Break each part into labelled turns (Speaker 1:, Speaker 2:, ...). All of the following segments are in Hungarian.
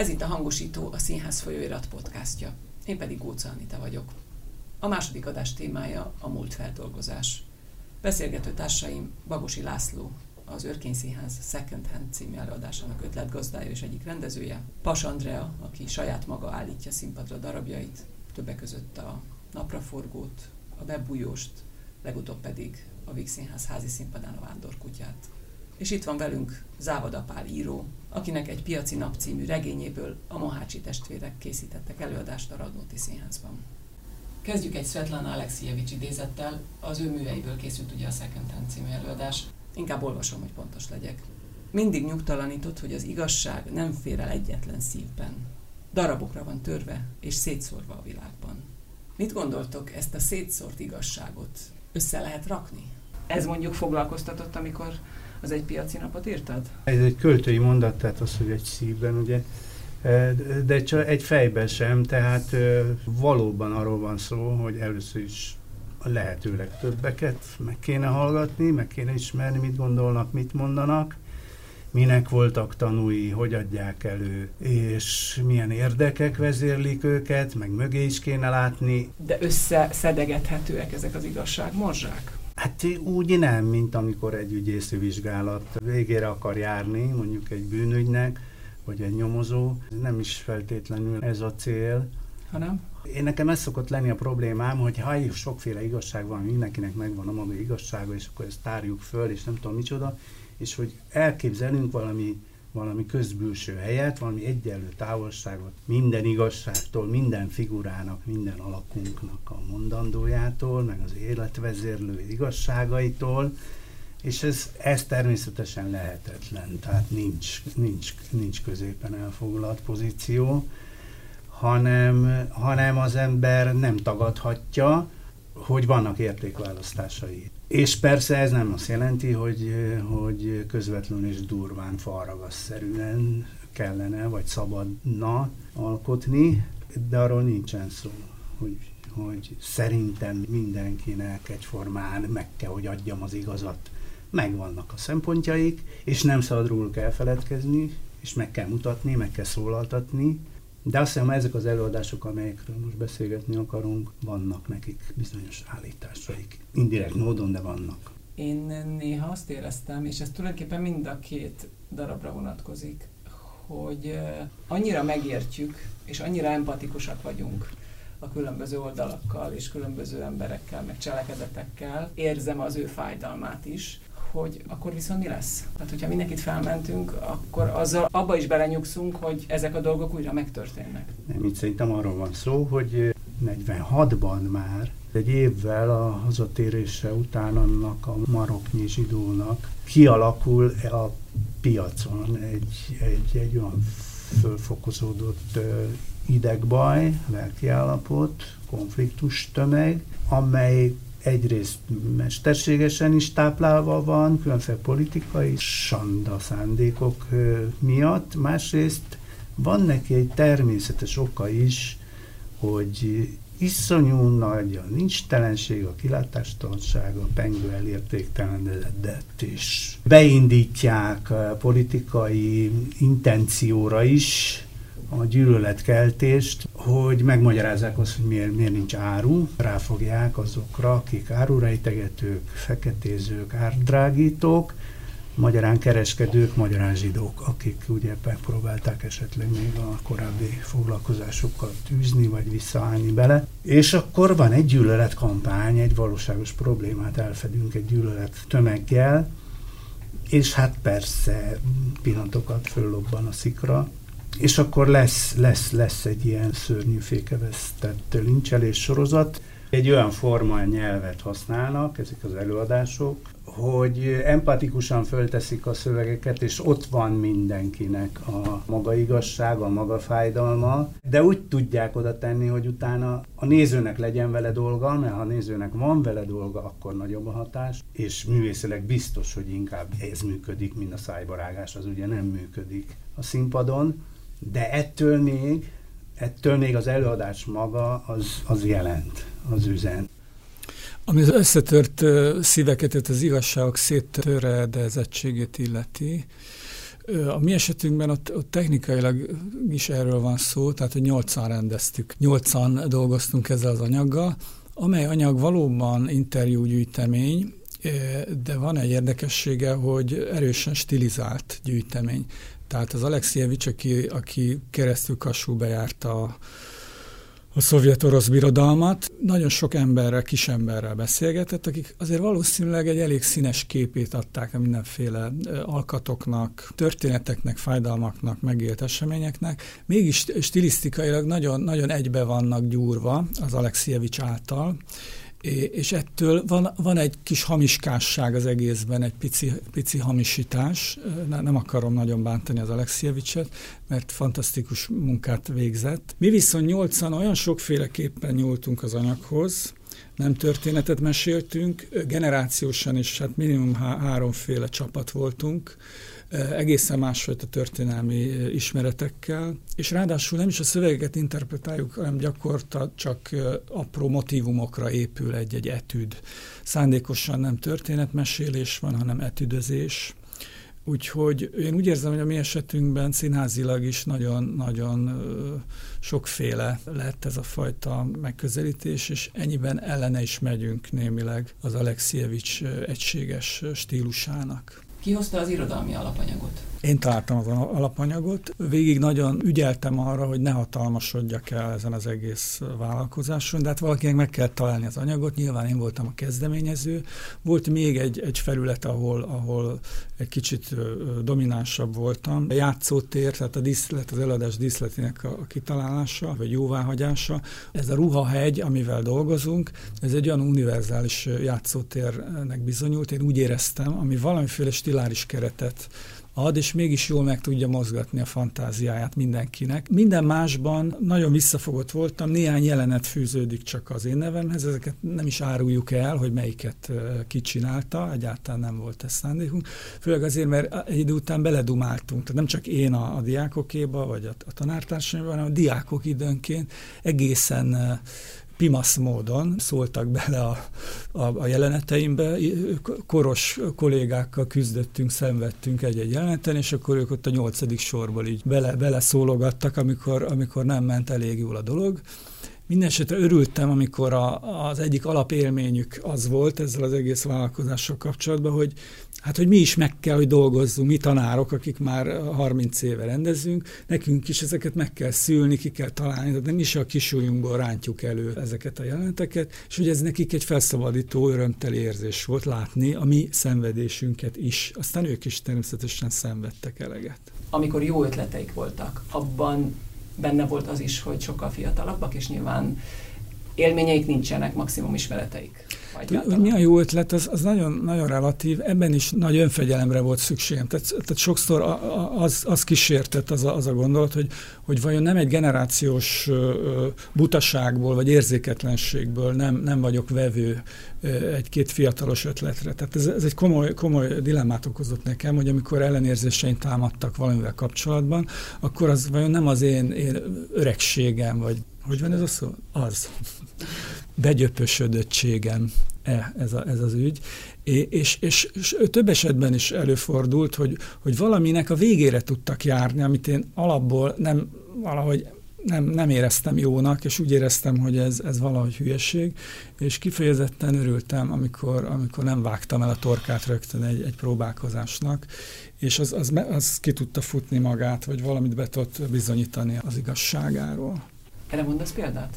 Speaker 1: Ez itt a Hangosító, a Színház folyóirat podcastja. Én pedig Góca Anita vagyok. A második adás témája a múlt feldolgozás. Beszélgető társaim Bagosi László, az Örkény Színház Second Hand című előadásának ötletgazdája és egyik rendezője, Pas Andrea, aki saját maga állítja színpadra darabjait, többek között a Napraforgót, a Bebújóst, legutóbb pedig a Víg Színház házi színpadán a Vándorkutyát. És itt van velünk Závada Pál író, akinek egy Piaci Nap című regényéből a Mohácsi testvérek készítettek előadást a Radnóti Színházban. Kezdjük egy Svetlana Alexievics idézettel, az ő műveiből készült ugye a Second Hand című előadás. Inkább olvasom, hogy pontos legyek. Mindig nyugtalanított, hogy az igazság nem fér el egyetlen szívben. Darabokra van törve és szétszórva a világban. Mit gondoltok, ezt a szétszórt igazságot össze lehet rakni? Ez mondjuk foglalkoztatott, amikor az egy piaci napot írtad?
Speaker 2: Ez egy költői mondat, tehát az, hogy egy szívben, ugye, e, de csak egy fejben sem, tehát valóban arról van szó, hogy először is a lehetőleg többeket meg kéne hallgatni, meg kéne ismerni, mit gondolnak, mit mondanak, minek voltak tanúi, hogy adják elő, és milyen érdekek vezérlik őket, meg mögé is kéne látni.
Speaker 1: De összeszedegethetőek ezek az igazságmorzsák?
Speaker 2: Hát úgy nem, mint amikor egy ügyészi vizsgálat végére akar járni, mondjuk egy bűnügynek, vagy egy nyomozó. Nem is feltétlenül ez a cél.
Speaker 1: Hanem?
Speaker 2: Én nekem ez szokott lenni a problémám, hogy ha sokféle igazság van, mindenkinek megvan a maga igazsága, és akkor ezt tárjuk föl, és nem tudom micsoda, és hogy elképzelünk valami, valami közbülső helyet, valami egyenlő távolságot minden igazságtól, minden figurának, minden alakunknak a mondandójától, meg az életvezérlő igazságaitól, és ez, ez természetesen lehetetlen, tehát nincs, nincs, nincs középen elfoglalt pozíció, hanem, hanem az ember nem tagadhatja, hogy vannak értékválasztásai. És persze ez nem azt jelenti, hogy, hogy közvetlenül és durván falragasszerűen kellene, vagy szabadna alkotni, de arról nincsen szó, hogy, hogy szerintem mindenkinek egyformán meg kell, hogy adjam az igazat. Megvannak a szempontjaik, és nem szabad róluk elfeledkezni, és meg kell mutatni, meg kell szólaltatni, de azt hiszem, ezek az előadások, amelyekről most beszélgetni akarunk, vannak nekik bizonyos állításaik. Indirekt módon, de vannak.
Speaker 1: Én néha azt éreztem, és ez tulajdonképpen mind a két darabra vonatkozik, hogy annyira megértjük, és annyira empatikusak vagyunk a különböző oldalakkal, és különböző emberekkel, meg cselekedetekkel. Érzem az ő fájdalmát is, hogy akkor viszont mi lesz? Tehát, hogyha mindenkit felmentünk, akkor azzal abba is belenyugszunk, hogy ezek a dolgok újra megtörténnek.
Speaker 2: Nem, itt szerintem arról van szó, hogy 46-ban már, egy évvel a hazatérése után annak a maroknyi zsidónak kialakul a piacon egy, egy, egy olyan fölfokozódott idegbaj, lelkiállapot, konfliktus tömeg, amely egyrészt mesterségesen is táplálva van, különféle politikai sanda szándékok miatt, másrészt van neki egy természetes oka is, hogy iszonyú nagy a nincstelenség, a kilátástalanság, a pengő elértéktelenedett, és beindítják politikai intencióra is a gyűlöletkeltést, hogy megmagyarázzák azt, hogy miért, miért nincs áru, ráfogják azokra, akik árurejtegetők, feketézők, árdrágítók, magyarán kereskedők, magyarán zsidók, akik ugye megpróbálták esetleg még a korábbi foglalkozásokkal tűzni, vagy visszaállni bele. És akkor van egy gyűlöletkampány, egy valóságos problémát elfedünk egy gyűlölet tömeggel, és hát persze pillanatokat föllobban a szikra, és akkor lesz, lesz, lesz egy ilyen szörnyű fékevesztett lincselés sorozat. Egy olyan forma nyelvet használnak ezek az előadások, hogy empatikusan fölteszik a szövegeket, és ott van mindenkinek a maga igazsága, a maga fájdalma, de úgy tudják oda tenni, hogy utána a nézőnek legyen vele dolga, mert ha a nézőnek van vele dolga, akkor nagyobb a hatás, és művészileg biztos, hogy inkább ez működik, mint a szájbarágás, az ugye nem működik a színpadon, de ettől még, ettől még az előadás maga az, az jelent, az üzen.
Speaker 3: Ami az összetört szíveket, az igazságok széttöredezettségét illeti, A mi esetünkben ott, ott technikailag is erről van szó, tehát hogy nyolcan rendeztük, nyolcan dolgoztunk ezzel az anyaggal, amely anyag valóban interjúgyűjtemény, de van egy érdekessége, hogy erősen stilizált gyűjtemény. Tehát az Alexievics, aki, aki keresztül Kassú bejárta a, a szovjet-orosz birodalmat, nagyon sok emberrel, kis emberrel beszélgetett, akik azért valószínűleg egy elég színes képét adták a mindenféle alkatoknak, történeteknek, fájdalmaknak, megélt eseményeknek. Mégis stilisztikailag nagyon, nagyon egybe vannak gyúrva az Alexievics által, és ettől van, van egy kis hamiskásság az egészben, egy pici, pici hamisítás. Nem akarom nagyon bántani az Alexievicset, mert fantasztikus munkát végzett. Mi viszont nyolcan olyan sokféleképpen nyúltunk az anyaghoz, nem történetet meséltünk, generációsan is, hát minimum há- háromféle csapat voltunk, egészen másfajta történelmi ismeretekkel, és ráadásul nem is a szövegeket interpretáljuk, hanem gyakorta csak apró motivumokra épül egy-egy etűd. Szándékosan nem történetmesélés van, hanem etüdözés. Úgyhogy én úgy érzem, hogy a mi esetünkben színházilag is nagyon-nagyon sokféle lett ez a fajta megközelítés, és ennyiben ellene is megyünk némileg az Alexievics egységes stílusának.
Speaker 1: Ki hozta az irodalmi alapanyagot?
Speaker 3: Én találtam az alapanyagot. Végig nagyon ügyeltem arra, hogy ne hatalmasodjak el ezen az egész vállalkozáson, de hát valakinek meg kell találni az anyagot. Nyilván én voltam a kezdeményező. Volt még egy, egy felület, ahol, ahol egy kicsit dominánsabb voltam. A játszótér, tehát a díszlet, az eladás díszletének a kitalálása, vagy jóváhagyása. Ez a ruhahegy, amivel dolgozunk, ez egy olyan univerzális játszótérnek bizonyult. Én úgy éreztem, ami valamiféle stiláris keretet ad, és mégis jól meg tudja mozgatni a fantáziáját mindenkinek. Minden másban nagyon visszafogott voltam, néhány jelenet fűződik csak az én nevemhez, ezeket nem is áruljuk el, hogy melyiket kicsinálta, egyáltalán nem volt ez szándékunk. Főleg azért, mert egy idő után beledumáltunk, tehát nem csak én a, a diákokéba, vagy a, a tanártársaimban, hanem a diákok időnként egészen pimasz módon szóltak bele a, a, a jeleneteimbe. Koros kollégákkal küzdöttünk, szenvedtünk egy-egy jeleneten, és akkor ők ott a nyolcadik sorból így bele, bele szólogattak, amikor, amikor nem ment elég jól a dolog. Mindenesetre örültem, amikor a, az egyik alapélményük az volt ezzel az egész vállalkozással kapcsolatban, hogy hát, hogy mi is meg kell, hogy dolgozzunk, mi tanárok, akik már 30 éve rendezünk, nekünk is ezeket meg kell szülni, ki kell találni, tehát nem is a kisújunkból rántjuk elő ezeket a jelenteket, és hogy ez nekik egy felszabadító, örömteli érzés volt látni a mi szenvedésünket is. Aztán ők is természetesen szenvedtek eleget.
Speaker 1: Amikor jó ötleteik voltak, abban benne volt az is, hogy sokkal fiatalabbak, és nyilván élményeik nincsenek, maximum ismereteik.
Speaker 3: Hogy mi a jó ötlet, az, az nagyon, nagyon relatív. Ebben is nagy önfegyelemre volt szükségem. Tehát, tehát sokszor az, az kísértett az a, az a gondolat, hogy, hogy vajon nem egy generációs butaságból vagy érzéketlenségből nem, nem vagyok vevő egy-két fiatalos ötletre. Tehát ez, ez egy komoly, komoly dilemmát okozott nekem, hogy amikor ellenérzéseim támadtak valamivel kapcsolatban, akkor az vajon nem az én, én öregségem, vagy hogy van ez a szó? Az. Begyöpösödöttségem e, ez, a, ez az ügy. És, és, és több esetben is előfordult, hogy, hogy valaminek a végére tudtak járni, amit én alapból nem valahogy nem, nem éreztem jónak, és úgy éreztem, hogy ez, ez valahogy hülyeség, és kifejezetten örültem, amikor, amikor nem vágtam el a torkát rögtön egy, egy próbálkozásnak, és az, az, az ki tudta futni magát, vagy valamit be tudott bizonyítani az igazságáról.
Speaker 1: Erre mondasz példát?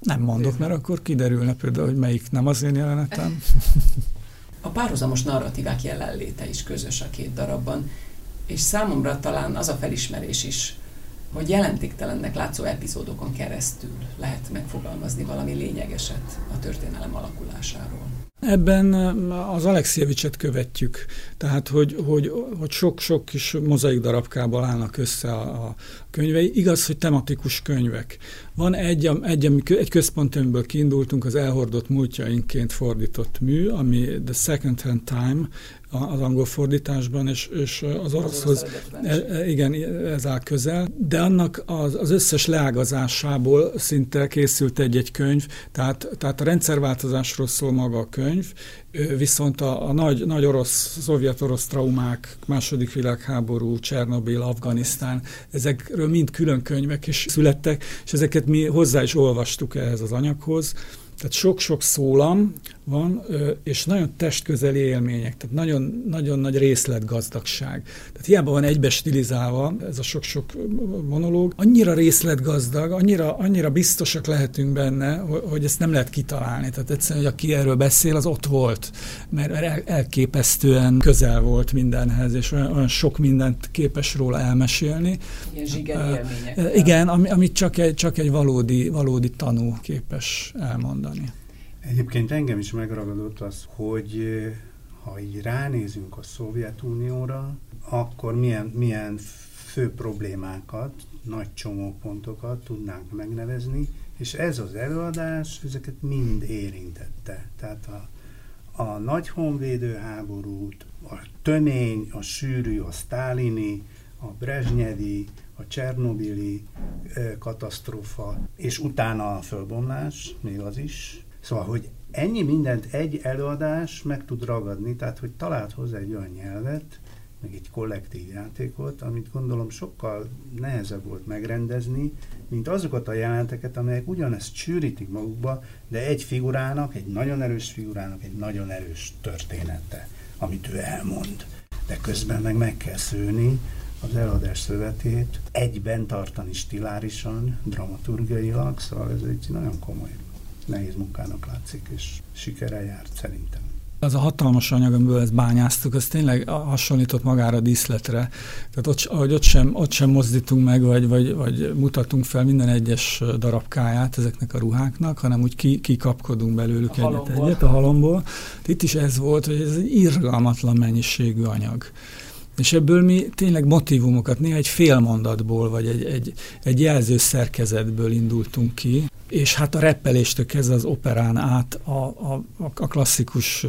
Speaker 3: Nem mondok, mert akkor kiderülne például, hogy melyik nem az én jelenetem.
Speaker 1: A párhuzamos narratívák jelenléte is közös a két darabban, és számomra talán az a felismerés is, hogy jelentéktelennek látszó epizódokon keresztül lehet megfogalmazni valami lényegeset a történelem alakulásáról.
Speaker 3: Ebben az Alexievicset követjük, tehát hogy, hogy, hogy sok-sok kis mozaik darabkából állnak össze a, a könyvei. Igaz, hogy tematikus könyvek. Van egy, egy, egy központömből kiindultunk, az elhordott múltjainként fordított mű, ami The Second Hand Time, az angol fordításban, és, és az oroszhoz, e, e, igen, ez áll közel, de annak az, az összes leágazásából szinte készült egy-egy könyv, tehát, tehát a rendszerváltozásról szól maga a könyv, Viszont a, a nagy, nagy orosz, szovjet-orosz traumák, második világháború, Csernobil, Afganisztán, ezekről mind külön könyvek is születtek, és ezeket mi hozzá is olvastuk ehhez az anyaghoz. Tehát sok-sok szólam van, és nagyon testközeli élmények, tehát nagyon, nagyon nagy részletgazdagság. Tehát hiába van egybe stilizálva ez a sok-sok monológ, annyira részletgazdag, annyira, annyira biztosak lehetünk benne, hogy ezt nem lehet kitalálni. Tehát egyszerűen, hogy aki erről beszél, az ott volt, mert elképesztően közel volt mindenhez, és olyan, olyan sok mindent képes róla elmesélni.
Speaker 1: Ilyen
Speaker 3: élmények. Igen, amit csak egy, csak egy valódi, valódi tanú képes elmondani.
Speaker 2: Egyébként engem is megragadott az, hogy eh, ha így ránézünk a Szovjetunióra, akkor milyen, milyen fő problémákat, nagy csomópontokat tudnánk megnevezni, és ez az előadás ezeket mind érintette. Tehát a, a nagy honvédő háborút, a tömény, a sűrű, a sztálini, a brezsnyevi, a Csernobili katasztrófa, és utána a fölbomlás, még az is, Szóval, hogy ennyi mindent egy előadás meg tud ragadni, tehát, hogy talált hozzá egy olyan nyelvet, meg egy kollektív játékot, amit gondolom sokkal nehezebb volt megrendezni, mint azokat a jelenteket, amelyek ugyanezt csűrítik magukba, de egy figurának, egy nagyon erős figurának egy nagyon erős története, amit ő elmond. De közben meg meg kell szőni az eladás szövetét, egyben tartani stilárisan, dramaturgiailag, szóval ez egy nagyon komoly nehéz munkának látszik, és sikere járt szerintem.
Speaker 3: Az a hatalmas anyag, amiből ezt bányáztuk, az tényleg hasonlított magára a díszletre. Tehát ott, ahogy ott sem, ott sem mozdítunk meg, vagy, vagy, vagy mutatunk fel minden egyes darabkáját ezeknek a ruháknak, hanem úgy ki, kikapkodunk belőlük a egyet, egyet a halomból. Itt is ez volt, hogy ez egy irgalmatlan mennyiségű anyag. És ebből mi tényleg motivumokat, néha egy fél mondatból, vagy egy, egy, egy jelző szerkezetből indultunk ki, és hát a reppeléstől kezdve az operán át a, a, a klasszikus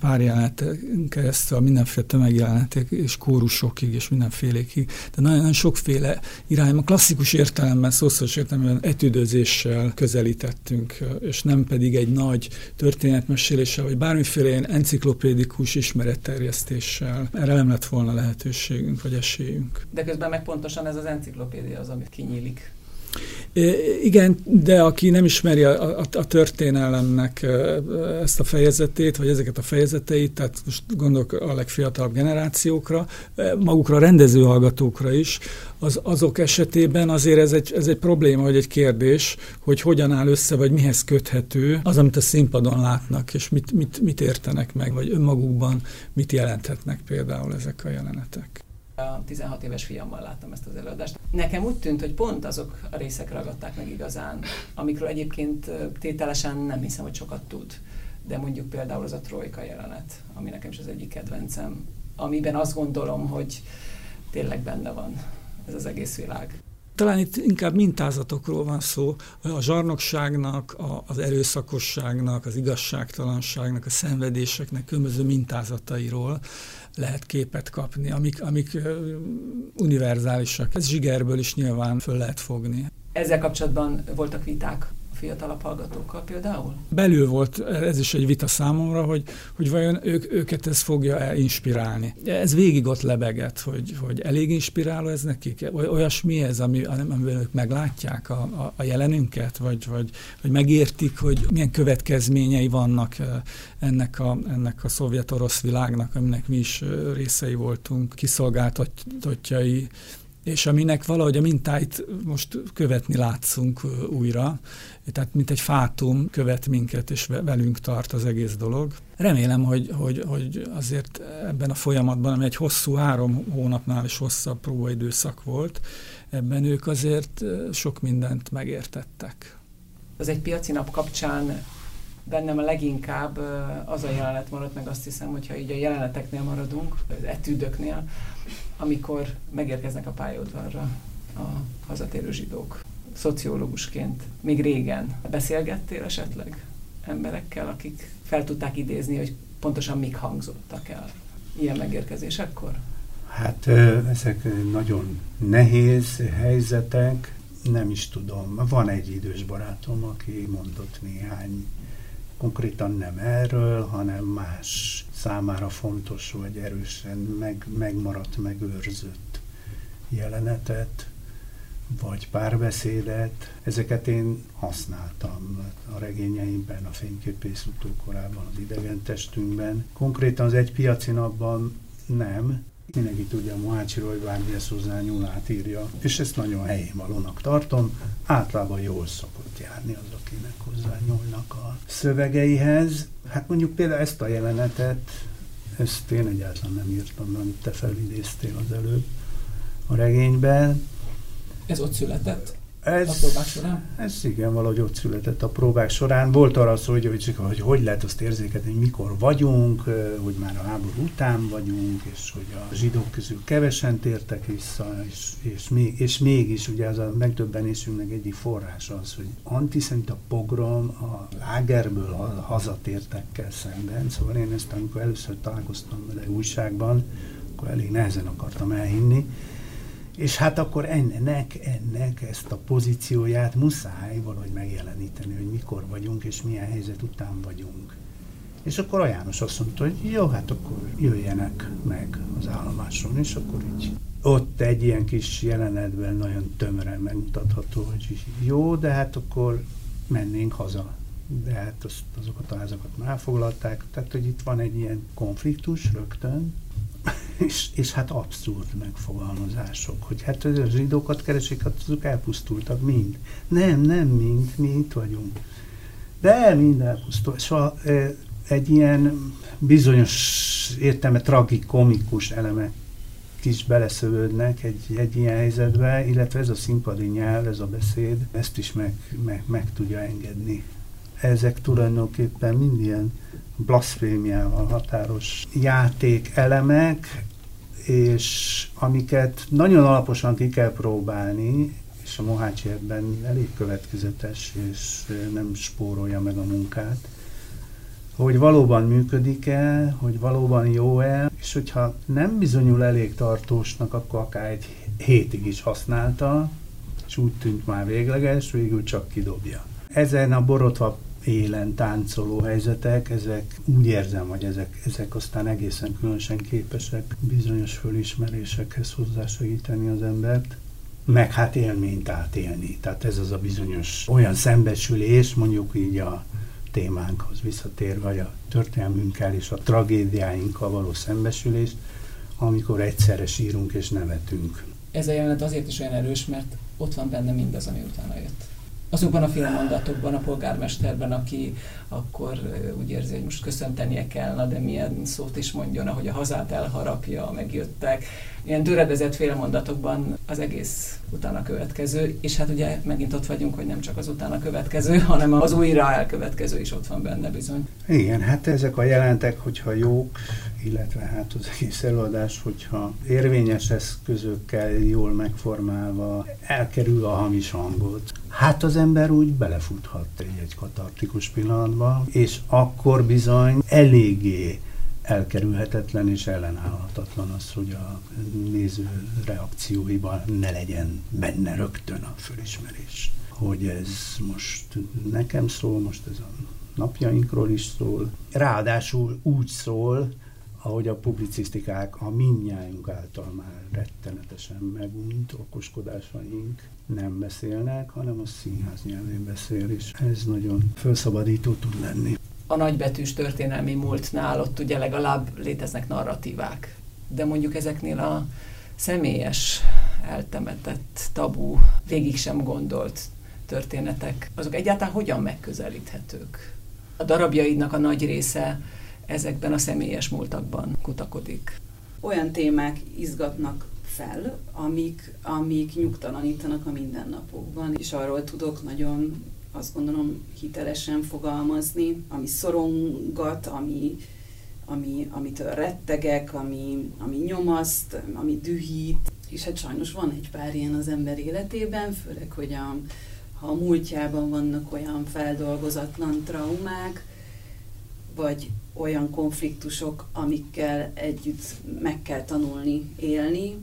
Speaker 3: párjeleneten keresztül a mindenféle tömegjelenetek és kórusokig és mindenfélékig. De nagyon, nagyon sokféle irányban, klasszikus értelemben, szószoros értelemben etüdözéssel közelítettünk, és nem pedig egy nagy történetmeséléssel, vagy bármiféle ilyen enciklopédikus ismeretterjesztéssel. Erre nem lett volna lehetőségünk, vagy esélyünk.
Speaker 1: De közben meg pontosan ez az enciklopédia az, amit kinyílik
Speaker 3: igen, de aki nem ismeri a, a, a történelemnek ezt a fejezetét, vagy ezeket a fejezeteit, tehát most gondolok a legfiatalabb generációkra, magukra a rendező hallgatókra is, az, azok esetében azért ez egy, ez egy probléma, vagy egy kérdés, hogy hogyan áll össze, vagy mihez köthető az, amit a színpadon látnak, és mit, mit, mit értenek meg, vagy önmagukban mit jelenthetnek például ezek a jelenetek.
Speaker 1: A 16 éves fiammal láttam ezt az előadást. Nekem úgy tűnt, hogy pont azok a részek ragadták meg igazán, amikről egyébként tételesen nem hiszem, hogy sokat tud. De mondjuk például az a trojka jelenet, ami nekem is az egyik kedvencem, amiben azt gondolom, hogy tényleg benne van ez az egész világ.
Speaker 3: Talán itt inkább mintázatokról van szó, a zsarnokságnak, a, az erőszakosságnak, az igazságtalanságnak, a szenvedéseknek különböző mintázatairól lehet képet kapni, amik, amik univerzálisak. Ez zsigerből is nyilván föl lehet fogni.
Speaker 1: Ezzel kapcsolatban voltak viták fiatalabb hallgatókkal például?
Speaker 3: Belül volt, ez is egy vita számomra, hogy, hogy vajon ők, őket ez fogja -e inspirálni. Ez végig ott lebegett, hogy, hogy elég inspiráló ez nekik? Olyasmi ez, ami, amiben ők meglátják a, a, a jelenünket, vagy, vagy, vagy megértik, hogy milyen következményei vannak ennek a, ennek a szovjet-orosz világnak, aminek mi is részei voltunk, kiszolgáltatottjai, és aminek valahogy a mintáit most követni látszunk újra, tehát mint egy fátum követ minket, és velünk tart az egész dolog. Remélem, hogy, hogy, hogy azért ebben a folyamatban, ami egy hosszú, három hónapnál is hosszabb próbaidőszak volt, ebben ők azért sok mindent megértettek.
Speaker 1: Az egy piaci nap kapcsán bennem a leginkább az a jelenet maradt meg, azt hiszem, hogyha így a jeleneteknél maradunk, az etűdöknél, amikor megérkeznek a pályaudvarra a hazatérő zsidók. Szociológusként még régen beszélgettél esetleg emberekkel, akik fel tudták idézni, hogy pontosan mik hangzottak el ilyen megérkezésekkor?
Speaker 2: Hát ezek nagyon nehéz helyzetek, nem is tudom. Van egy idős barátom, aki mondott néhány konkrétan nem erről, hanem más számára fontos vagy erősen meg, megmaradt, megőrzött jelenetet, vagy párbeszédet. Ezeket én használtam a regényeimben, a fényképész utókorában, az idegen testünkben. Konkrétan az egy piaci napban nem, Mindenki tudja a Mohácsiról, hogy bármihez hozzá írja, és ezt nagyon helyén valónak tartom. Általában jól szokott járni az, akinek hozzá nyúlnak a szövegeihez. Hát mondjuk például ezt a jelenetet, ezt én egyáltalán nem írtam, amit te felidéztél az előbb a regényben.
Speaker 1: Ez ott született?
Speaker 2: Ez,
Speaker 1: a próbák során?
Speaker 2: Ez igen, valahogy ott született a próbák során. Volt arra szó, hogy, hogy, hogy hogy lehet azt érzékelni, hogy mikor vagyunk, hogy már a háború után vagyunk, és hogy a zsidók közül kevesen tértek vissza, és, és, még, és mégis ugye az a megdöbbenésünknek egyik forrás az, hogy antiszemita pogrom a lágerből a hazatértekkel szemben. Szóval én ezt, amikor először találkoztam vele újságban, akkor elég nehezen akartam elhinni, és hát akkor ennek, ennek ezt a pozícióját muszáj valahogy megjeleníteni, hogy mikor vagyunk, és milyen helyzet után vagyunk. És akkor a János azt mondta, hogy jó, hát akkor jöjjenek meg az állomáson, és akkor így ott egy ilyen kis jelenetben nagyon tömören megmutatható, hogy jó, de hát akkor mennénk haza. De hát azt, azokat a házakat már elfoglalták, tehát hogy itt van egy ilyen konfliktus rögtön, és, és hát abszurd megfogalmazások, hogy hát a zsidókat keresik, hát azok elpusztultak mind. Nem, nem mind, mi itt vagyunk. De mind elpusztult. Szóval egy ilyen bizonyos értelme tragikomikus elemek is beleszövődnek egy, egy ilyen helyzetbe, illetve ez a színpadi nyelv, ez a beszéd, ezt is meg, meg, meg tudja engedni. Ezek tulajdonképpen mind ilyen blaszfémiával határos játék elemek, és amiket nagyon alaposan ki kell próbálni, és a Mohácsi ebben elég következetes, és nem spórolja meg a munkát, hogy valóban működik-e, hogy valóban jó-e, és hogyha nem bizonyul elég tartósnak, akkor akár egy hétig is használta, és úgy tűnt már végleges, végül csak kidobja. Ezen a borotva élen táncoló helyzetek, ezek úgy érzem, hogy ezek, ezek aztán egészen különösen képesek bizonyos fölismerésekhez hozzásegíteni az embert, meg hát élményt átélni. Tehát ez az a bizonyos olyan szembesülés, mondjuk így a témánkhoz visszatérve, vagy a történelmünkkel és a tragédiáinkkal való szembesülés, amikor egyszerre sírunk és nevetünk.
Speaker 1: Ez a jelenet azért is olyan erős, mert ott van benne mindaz, ami utána jött azokban a filmmondatokban a polgármesterben, aki akkor úgy érzi, hogy most köszöntenie kellene, de milyen szót is mondjon, ahogy a hazát elharapja, megjöttek. Ilyen töredezett félmondatokban az egész utána következő, és hát ugye megint ott vagyunk, hogy nem csak az utána következő, hanem az újra elkövetkező is ott van benne bizony.
Speaker 2: Igen, hát ezek a jelentek, hogyha jók, illetve hát az egész előadás, hogyha érvényes eszközökkel jól megformálva elkerül a hamis hangot, hát az ember úgy belefuthat egy, egy katartikus pillanatba, és akkor bizony eléggé elkerülhetetlen és ellenállhatatlan az, hogy a néző reakcióiban ne legyen benne rögtön a fölismerés. Hogy ez most nekem szól, most ez a napjainkról is szól. Ráadásul úgy szól, ahogy a publicisztikák a mindnyájunk által már rettenetesen megunt okoskodásaink nem beszélnek, hanem a színház nyelvén beszél, és ez nagyon felszabadító tud lenni.
Speaker 1: A nagybetűs történelmi múltnál ott ugye legalább léteznek narratívák, de mondjuk ezeknél a személyes, eltemetett, tabu, végig sem gondolt történetek, azok egyáltalán hogyan megközelíthetők? A darabjaidnak a nagy része ezekben a személyes múltakban kutakodik.
Speaker 4: Olyan témák izgatnak fel, amik, amik nyugtalanítanak a mindennapokban, és arról tudok nagyon azt gondolom hitelesen fogalmazni, ami szorongat, ami, ami, amitől rettegek, ami, ami nyomaszt, ami dühít, és hát sajnos van egy pár ilyen az ember életében, főleg, hogy a, ha a múltjában vannak olyan feldolgozatlan traumák, vagy olyan konfliktusok, amikkel együtt meg kell tanulni élni,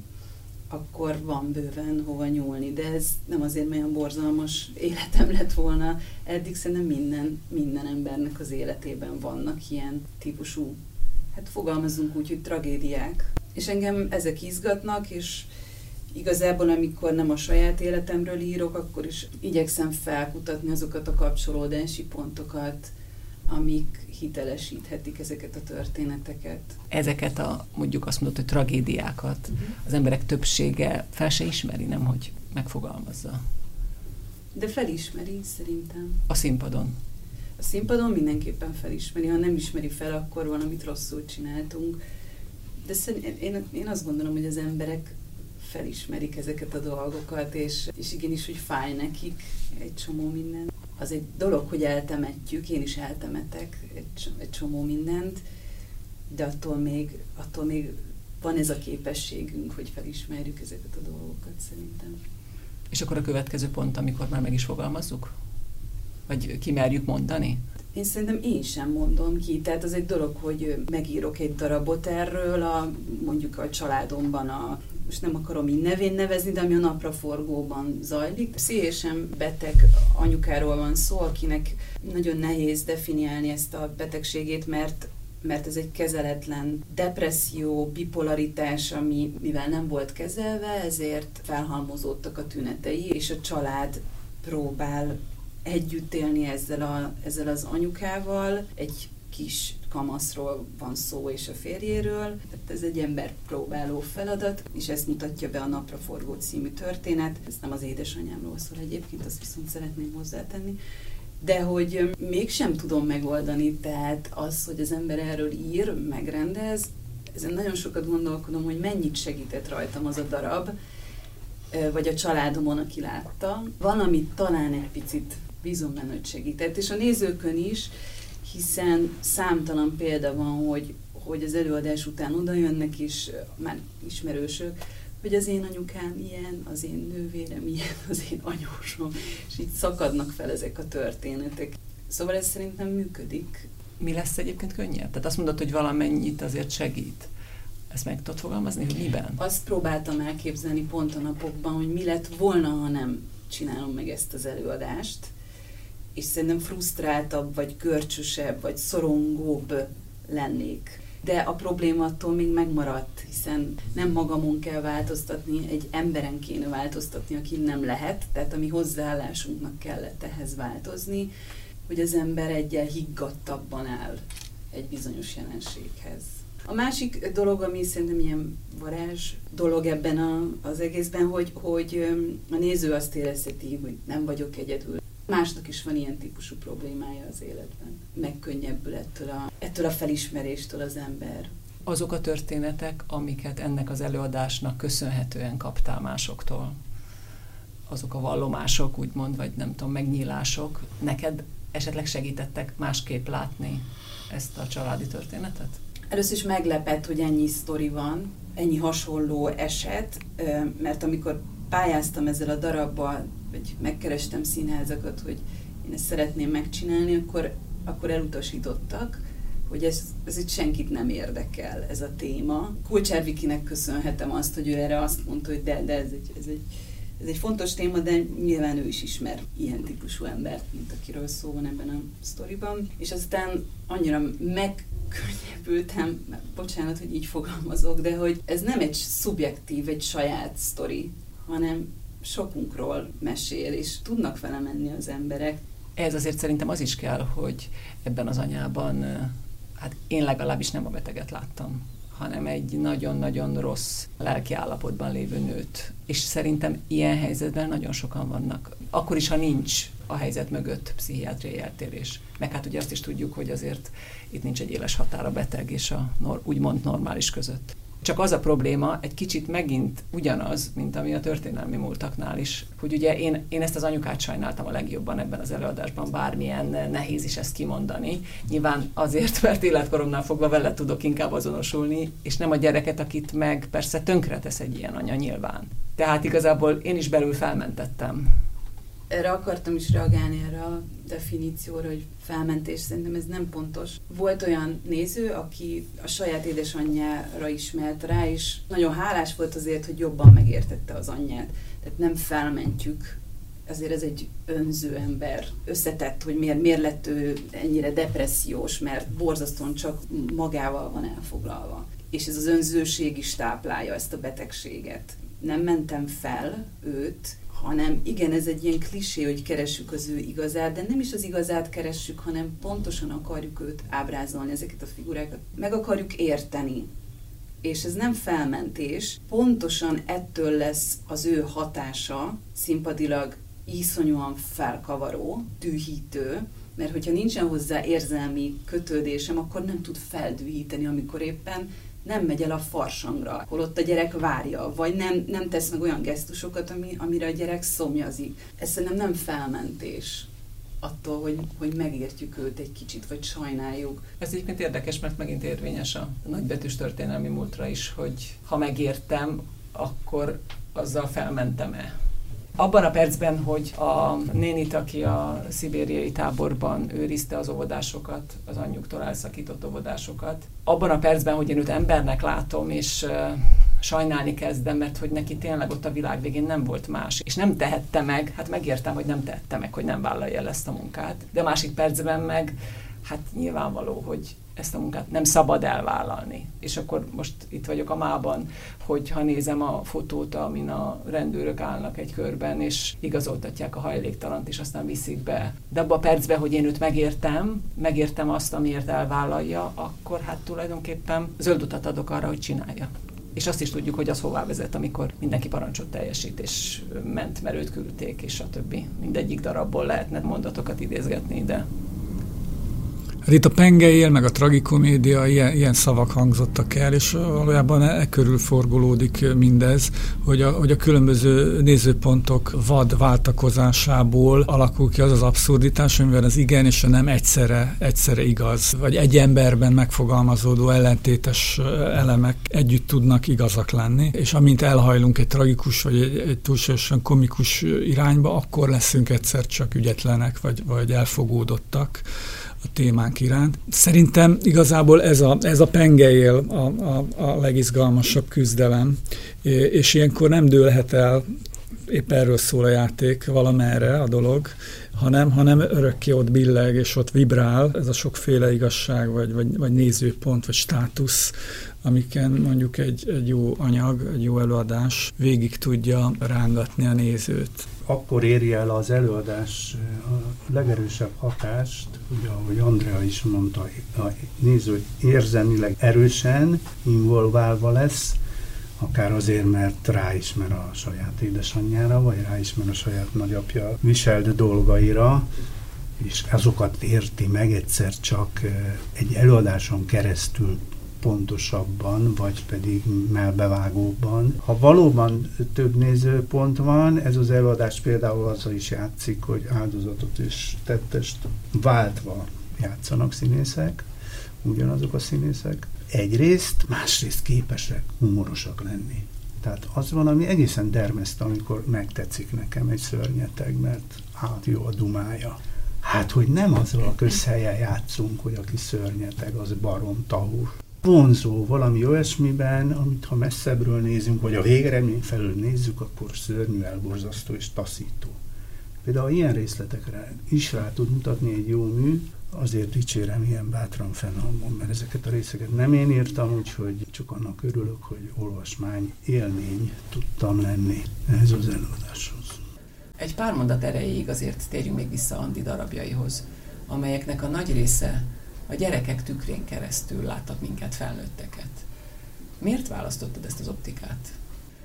Speaker 4: akkor van bőven hova nyúlni. De ez nem azért olyan borzalmas életem lett volna. Eddig szerintem minden, minden embernek az életében vannak ilyen típusú, hát fogalmazunk úgy, hogy tragédiák. És engem ezek izgatnak, és igazából amikor nem a saját életemről írok, akkor is igyekszem felkutatni azokat a kapcsolódási pontokat, amik hitelesíthetik ezeket a történeteket.
Speaker 1: Ezeket a, mondjuk azt mondod, hogy tragédiákat uh-huh. az emberek többsége fel se ismeri, nem hogy megfogalmazza.
Speaker 4: De felismeri, szerintem.
Speaker 1: A színpadon?
Speaker 4: A színpadon mindenképpen felismeri. Ha nem ismeri fel, akkor van, amit rosszul csináltunk. De szerintem én, én azt gondolom, hogy az emberek felismerik ezeket a dolgokat, és, és igenis, hogy fáj nekik egy csomó minden az egy dolog, hogy eltemetjük, én is eltemetek egy, csomó mindent, de attól még, attól még van ez a képességünk, hogy felismerjük ezeket a dolgokat szerintem.
Speaker 1: És akkor a következő pont, amikor már meg is fogalmazzuk? Vagy kimerjük mondani?
Speaker 4: Én szerintem én sem mondom ki. Tehát az egy dolog, hogy megírok egy darabot erről, a, mondjuk a családomban a most nem akarom így nevén nevezni, de ami a napraforgóban zajlik. Pszichésen beteg anyukáról van szó, akinek nagyon nehéz definiálni ezt a betegségét, mert mert ez egy kezeletlen depresszió, bipolaritás, ami mivel nem volt kezelve, ezért felhalmozódtak a tünetei, és a család próbál együtt élni ezzel, a, ezzel az anyukával, egy kis kamaszról van szó és a férjéről. Tehát ez egy ember próbáló feladat, és ezt mutatja be a Napra forgó című történet. Ez nem az édesanyámról szól egyébként, azt viszont szeretném hozzátenni. De hogy mégsem tudom megoldani, tehát az, hogy az ember erről ír, megrendez, ezen nagyon sokat gondolkodom, hogy mennyit segített rajtam az a darab, vagy a családomon, aki látta. Valamit talán egy picit bízom benne, hogy segített, és a nézőkön is, hiszen számtalan példa van, hogy, hogy az előadás után oda jönnek is, már ismerősök, hogy az én anyukám ilyen, az én nővérem ilyen, az én anyósom, és így szakadnak fel ezek a történetek. Szóval ez szerintem működik.
Speaker 1: Mi lesz egyébként könnyebb? Tehát azt mondod, hogy valamennyit azért segít. Ezt meg tudod fogalmazni, hogy miben?
Speaker 4: Azt próbáltam elképzelni pont a napokban, hogy mi lett volna, ha nem csinálom meg ezt az előadást és szerintem frusztráltabb, vagy görcsösebb, vagy szorongóbb lennék. De a probléma attól még megmaradt, hiszen nem magamon kell változtatni, egy emberen kéne változtatni, aki nem lehet, tehát a mi hozzáállásunknak kellett ehhez változni, hogy az ember egyel higgadtabban áll egy bizonyos jelenséghez. A másik dolog, ami szerintem ilyen varázs dolog ebben a, az egészben, hogy, hogy a néző azt érezheti, hogy nem vagyok egyedül. Másnak is van ilyen típusú problémája az életben. Megkönnyebbül ettől a, ettől a felismeréstől az ember.
Speaker 1: Azok a történetek, amiket ennek az előadásnak köszönhetően kaptál másoktól, azok a vallomások, úgymond, vagy nem tudom, megnyílások, neked esetleg segítettek másképp látni ezt a családi történetet?
Speaker 4: Először is meglepett, hogy ennyi sztori van, ennyi hasonló eset, mert amikor pályáztam ezzel a darabbal, vagy megkerestem színházakat, hogy én ezt szeretném megcsinálni, akkor, akkor elutasítottak, hogy ez, ez itt senkit nem érdekel, ez a téma. Kulcsár Vikinek köszönhetem azt, hogy ő erre azt mondta, hogy de, de ez egy, ez egy ez egy fontos téma, de nyilván ő is ismer ilyen típusú embert, mint akiről szó van ebben a sztoriban. És aztán annyira megkönnyebbültem, bocsánat, hogy így fogalmazok, de hogy ez nem egy szubjektív, egy saját sztori, hanem sokunkról mesél, és tudnak vele menni az emberek.
Speaker 1: Ez azért szerintem az is kell, hogy ebben az anyában, hát én legalábbis nem a beteget láttam, hanem egy nagyon-nagyon rossz lelki állapotban lévő nőt. És szerintem ilyen helyzetben nagyon sokan vannak. Akkor is, ha nincs a helyzet mögött pszichiátriai eltérés. Meg hát ugye azt is tudjuk, hogy azért itt nincs egy éles határ a beteg és a nor- úgymond normális között. Csak az a probléma egy kicsit megint ugyanaz, mint ami a történelmi múltaknál is, hogy ugye én, én ezt az anyukát sajnáltam a legjobban ebben az előadásban, bármilyen nehéz is ezt kimondani. Nyilván azért, mert életkoromnál fogva vele tudok inkább azonosulni, és nem a gyereket, akit meg persze tönkretesz egy ilyen anya nyilván. Tehát igazából én is belül felmentettem
Speaker 4: erre akartam is reagálni erre a definícióra, hogy felmentés, szerintem ez nem pontos. Volt olyan néző, aki a saját édesanyjára ismert rá, és nagyon hálás volt azért, hogy jobban megértette az anyját. Tehát nem felmentjük azért ez egy önző ember. Összetett, hogy miért, miért lett ő ennyire depressziós, mert borzasztóan csak magával van elfoglalva. És ez az önzőség is táplálja ezt a betegséget. Nem mentem fel őt, hanem igen, ez egy ilyen klisé, hogy keressük az ő igazát, de nem is az igazát keressük, hanem pontosan akarjuk őt ábrázolni, ezeket a figurákat. Meg akarjuk érteni. És ez nem felmentés, pontosan ettől lesz az ő hatása színpadilag iszonyúan felkavaró, dühítő, mert hogyha nincsen hozzá érzelmi kötődésem, akkor nem tud feldühíteni, amikor éppen nem megy el a farsangra, holott a gyerek várja, vagy nem, nem tesz meg olyan gesztusokat, ami, amire a gyerek szomjazik. Ez szerintem nem felmentés attól, hogy, hogy megértjük őt egy kicsit, vagy sajnáljuk.
Speaker 1: Ez egyébként érdekes, mert megint érvényes a nagybetűs történelmi múltra is, hogy ha megértem, akkor azzal felmentem-e abban a percben, hogy a nénit, aki a szibériai táborban őrizte az óvodásokat, az anyjuktól elszakított óvodásokat, abban a percben, hogy én őt embernek látom, és sajnálni kezdem, mert hogy neki tényleg ott a világ végén nem volt más, és nem tehette meg, hát megértem, hogy nem tehette meg, hogy nem vállalja el ezt a munkát, de a másik percben meg, hát nyilvánvaló, hogy ezt a munkát nem szabad elvállalni. És akkor most itt vagyok a mában, hogy ha nézem a fotót, amin a rendőrök állnak egy körben, és igazoltatják a hajléktalant, és aztán viszik be. De abban a percben, hogy én őt megértem, megértem azt, amiért elvállalja, akkor hát tulajdonképpen zöld utat adok arra, hogy csinálja. És azt is tudjuk, hogy az hová vezet, amikor mindenki parancsot teljesít, és ment, mert őt küldték, és a többi. Mindegyik darabból lehetne mondatokat idézgetni, de
Speaker 3: Hát itt a pengeél, meg a tragikomédia, ilyen, ilyen szavak hangzottak el, és valójában e, e körül forgolódik mindez, hogy a, hogy a különböző nézőpontok vad váltakozásából alakul ki az az abszurditás, amivel az igen és a nem egyszerre, egyszerre igaz, vagy egy emberben megfogalmazódó ellentétes elemek együtt tudnak igazak lenni, és amint elhajlunk egy tragikus vagy egy, egy túlságosan komikus irányba, akkor leszünk egyszer csak ügyetlenek, vagy, vagy elfogódottak a témánk iránt. Szerintem igazából ez a, ez a pengeél a, a, a legizgalmasabb küzdelem, és ilyenkor nem dőlhet el, épp erről szól a játék valamerre a dolog, hanem, hanem örökké ott billeg, és ott vibrál ez a sokféle igazság, vagy, vagy, vagy nézőpont, vagy státusz, amiken mondjuk egy, egy jó anyag, egy jó előadás végig tudja rángatni a nézőt.
Speaker 2: Akkor éri el az előadás a legerősebb hatást, ugye ahogy Andrea is mondta, a néző érzelmileg erősen involválva lesz, akár azért, mert ráismer a saját édesanyjára, vagy ráismer a saját nagyapja viselt dolgaira, és azokat érti meg egyszer csak egy előadáson keresztül pontosabban, vagy pedig melbevágóbban. Ha valóban több nézőpont van, ez az előadás például azzal is játszik, hogy áldozatot és tettest váltva játszanak színészek, ugyanazok a színészek. Egyrészt, másrészt képesek humorosak lenni. Tehát az van, ami egészen dermeszt, amikor megtetszik nekem egy szörnyeteg, mert hát jó a dumája. Hát, hogy nem azzal a közhelyen játszunk, hogy aki szörnyeteg, az barom tahús vonzó valami olyasmiben, amit ha messzebbről nézünk, vagy a végeredmény felől nézzük, akkor szörnyű, elborzasztó és taszító. Például ilyen részletekre is rá tud mutatni egy jó mű, azért dicsérem ilyen bátran fennhangom, mert ezeket a részeket nem én írtam, úgyhogy csak annak örülök, hogy olvasmány élmény tudtam lenni ehhez az előadáshoz.
Speaker 1: Egy pár mondat erejéig azért térjünk még vissza Andi darabjaihoz, amelyeknek a nagy része a gyerekek tükrén keresztül láttak minket felnőtteket. Miért választottad ezt az optikát?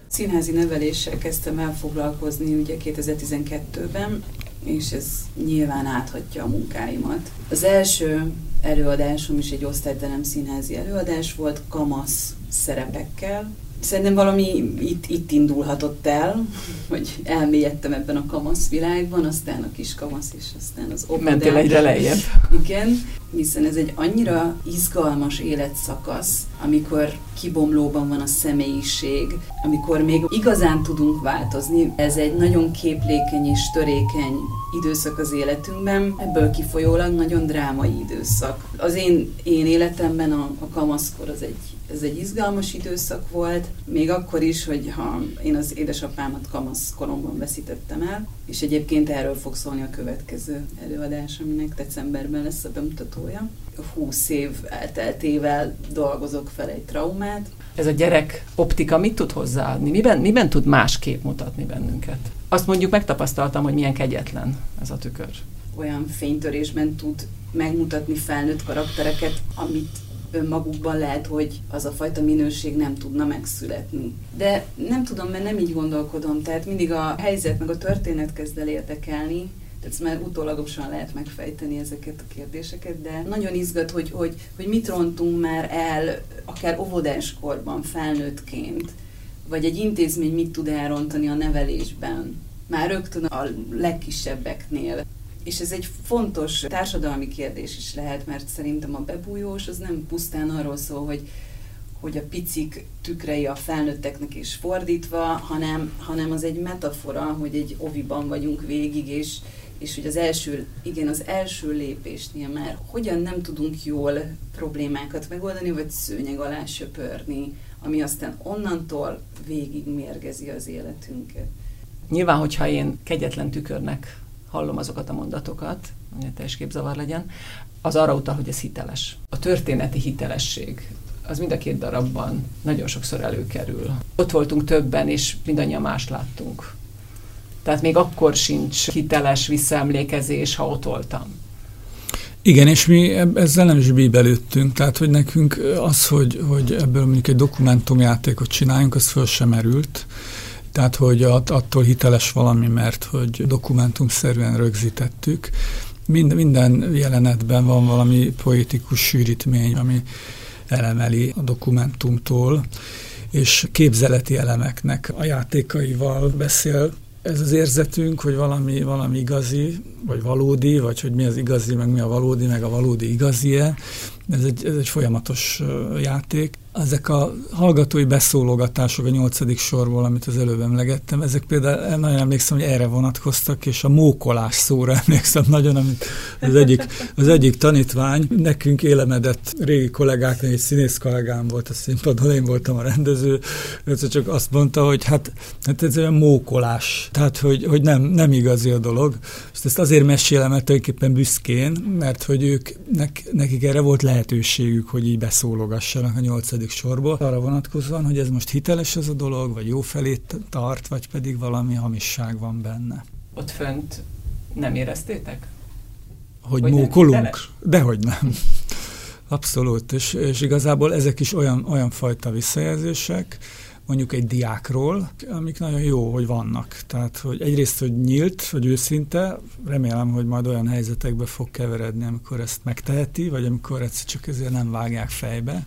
Speaker 4: Színházi neveléssel kezdtem el foglalkozni ugye 2012-ben, és ez nyilván áthatja a munkáimat. Az első előadásom is egy osztályterem színházi előadás volt, kamasz szerepekkel, Szerintem valami itt, itt indulhatott el, hogy elmélyedtem ebben a kamasz világban, aztán a kis kamasz, és aztán az
Speaker 1: óvodás. Mentél egyre lejjebb.
Speaker 4: Igen, hiszen ez egy annyira izgalmas életszakasz, amikor kibomlóban van a személyiség, amikor még igazán tudunk változni. Ez egy nagyon képlékeny és törékeny időszak az életünkben, ebből kifolyólag nagyon drámai időszak. Az én, én életemben a, a kamaszkor az egy ez egy izgalmas időszak volt, még akkor is, hogy ha én az édesapámat kamasz koromban veszítettem el, és egyébként erről fog szólni a következő előadás, aminek decemberben lesz a bemutatója. 20 év elteltével dolgozok fel egy traumát.
Speaker 1: Ez a gyerek optika mit tud hozzáadni? Miben, miben tud másképp mutatni bennünket? Azt mondjuk megtapasztaltam, hogy milyen kegyetlen ez a tükör.
Speaker 4: Olyan fénytörésben tud megmutatni felnőtt karaktereket, amit önmagukban lehet, hogy az a fajta minőség nem tudna megszületni. De nem tudom, mert nem így gondolkodom, tehát mindig a helyzet meg a történet kezd el érdekelni, tehát ezt már utólagosan lehet megfejteni ezeket a kérdéseket, de nagyon izgat, hogy, hogy, hogy mit rontunk már el, akár óvodáskorban, felnőttként, vagy egy intézmény mit tud elrontani a nevelésben, már rögtön a legkisebbeknél. És ez egy fontos társadalmi kérdés is lehet, mert szerintem a bebújós az nem pusztán arról szól, hogy hogy a picik tükrei a felnőtteknek is fordítva, hanem, hanem az egy metafora, hogy egy oviban vagyunk végig, és, és hogy az első, igen, az első lépésnél már hogyan nem tudunk jól problémákat megoldani, vagy szőnyeg alá söpörni, ami aztán onnantól végig mérgezi az életünket.
Speaker 1: Nyilván, hogyha én kegyetlen tükörnek hallom azokat a mondatokat, hogy teljes képzavar legyen, az arra utal, hogy ez hiteles. A történeti hitelesség, az mind a két darabban nagyon sokszor előkerül. Ott voltunk többen, és mindannyian más láttunk. Tehát még akkor sincs hiteles visszaemlékezés, ha ott voltam.
Speaker 3: Igen, és mi ezzel nem is bíbelődtünk, tehát hogy nekünk az, hogy, hogy ebből mondjuk egy dokumentumjátékot csináljunk, az föl sem merült. Tehát, hogy attól hiteles valami, mert hogy dokumentumszerűen rögzítettük. Mind, minden jelenetben van valami poetikus sűrítmény, ami elemeli a dokumentumtól, és képzeleti elemeknek a játékaival beszél. Ez az érzetünk, hogy valami, valami igazi, vagy valódi, vagy hogy mi az igazi, meg mi a valódi, meg a valódi igazi-e, ez egy, ez egy folyamatos játék ezek a hallgatói beszólogatások a nyolcadik sorból, amit az előbb emlegettem, ezek például nagyon emlékszem, hogy erre vonatkoztak, és a mókolás szóra emlékszem nagyon, amit az egyik, az egyik tanítvány nekünk élemedett régi kollégáknak, egy színész kollégám volt a színpadon, én voltam a rendező, ez csak azt mondta, hogy hát, hát ez olyan mókolás, tehát hogy, hogy nem, nem igazi a dolog. És ezt azért mesélem, mert tulajdonképpen büszkén, mert hogy ők, nek, nekik erre volt lehetőségük, hogy így beszólogassanak a nyolcadik második sorból, arra vonatkozóan, hogy ez most hiteles ez a dolog, vagy jó felé tart, vagy pedig valami hamisság van benne.
Speaker 1: Ott fönt nem éreztétek?
Speaker 3: Hogy, hogy mókolunk? Dehogy nem. Abszolút, és, és igazából ezek is olyan, olyan fajta visszajelzések, mondjuk egy diákról, amik nagyon jó, hogy vannak. Tehát, hogy egyrészt, hogy nyílt, hogy őszinte, remélem, hogy majd olyan helyzetekbe fog keveredni, amikor ezt megteheti, vagy amikor egyszer csak ezért nem vágják fejbe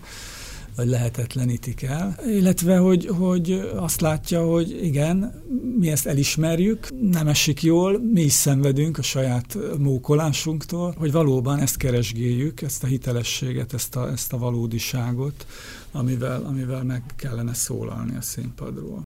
Speaker 3: vagy lehetetlenítik el, illetve hogy, hogy azt látja, hogy igen, mi ezt elismerjük, nem esik jól, mi is szenvedünk a saját mókolásunktól, hogy valóban ezt keresgéljük, ezt a hitelességet, ezt a, ezt a valódiságot, amivel, amivel meg kellene szólalni a színpadról.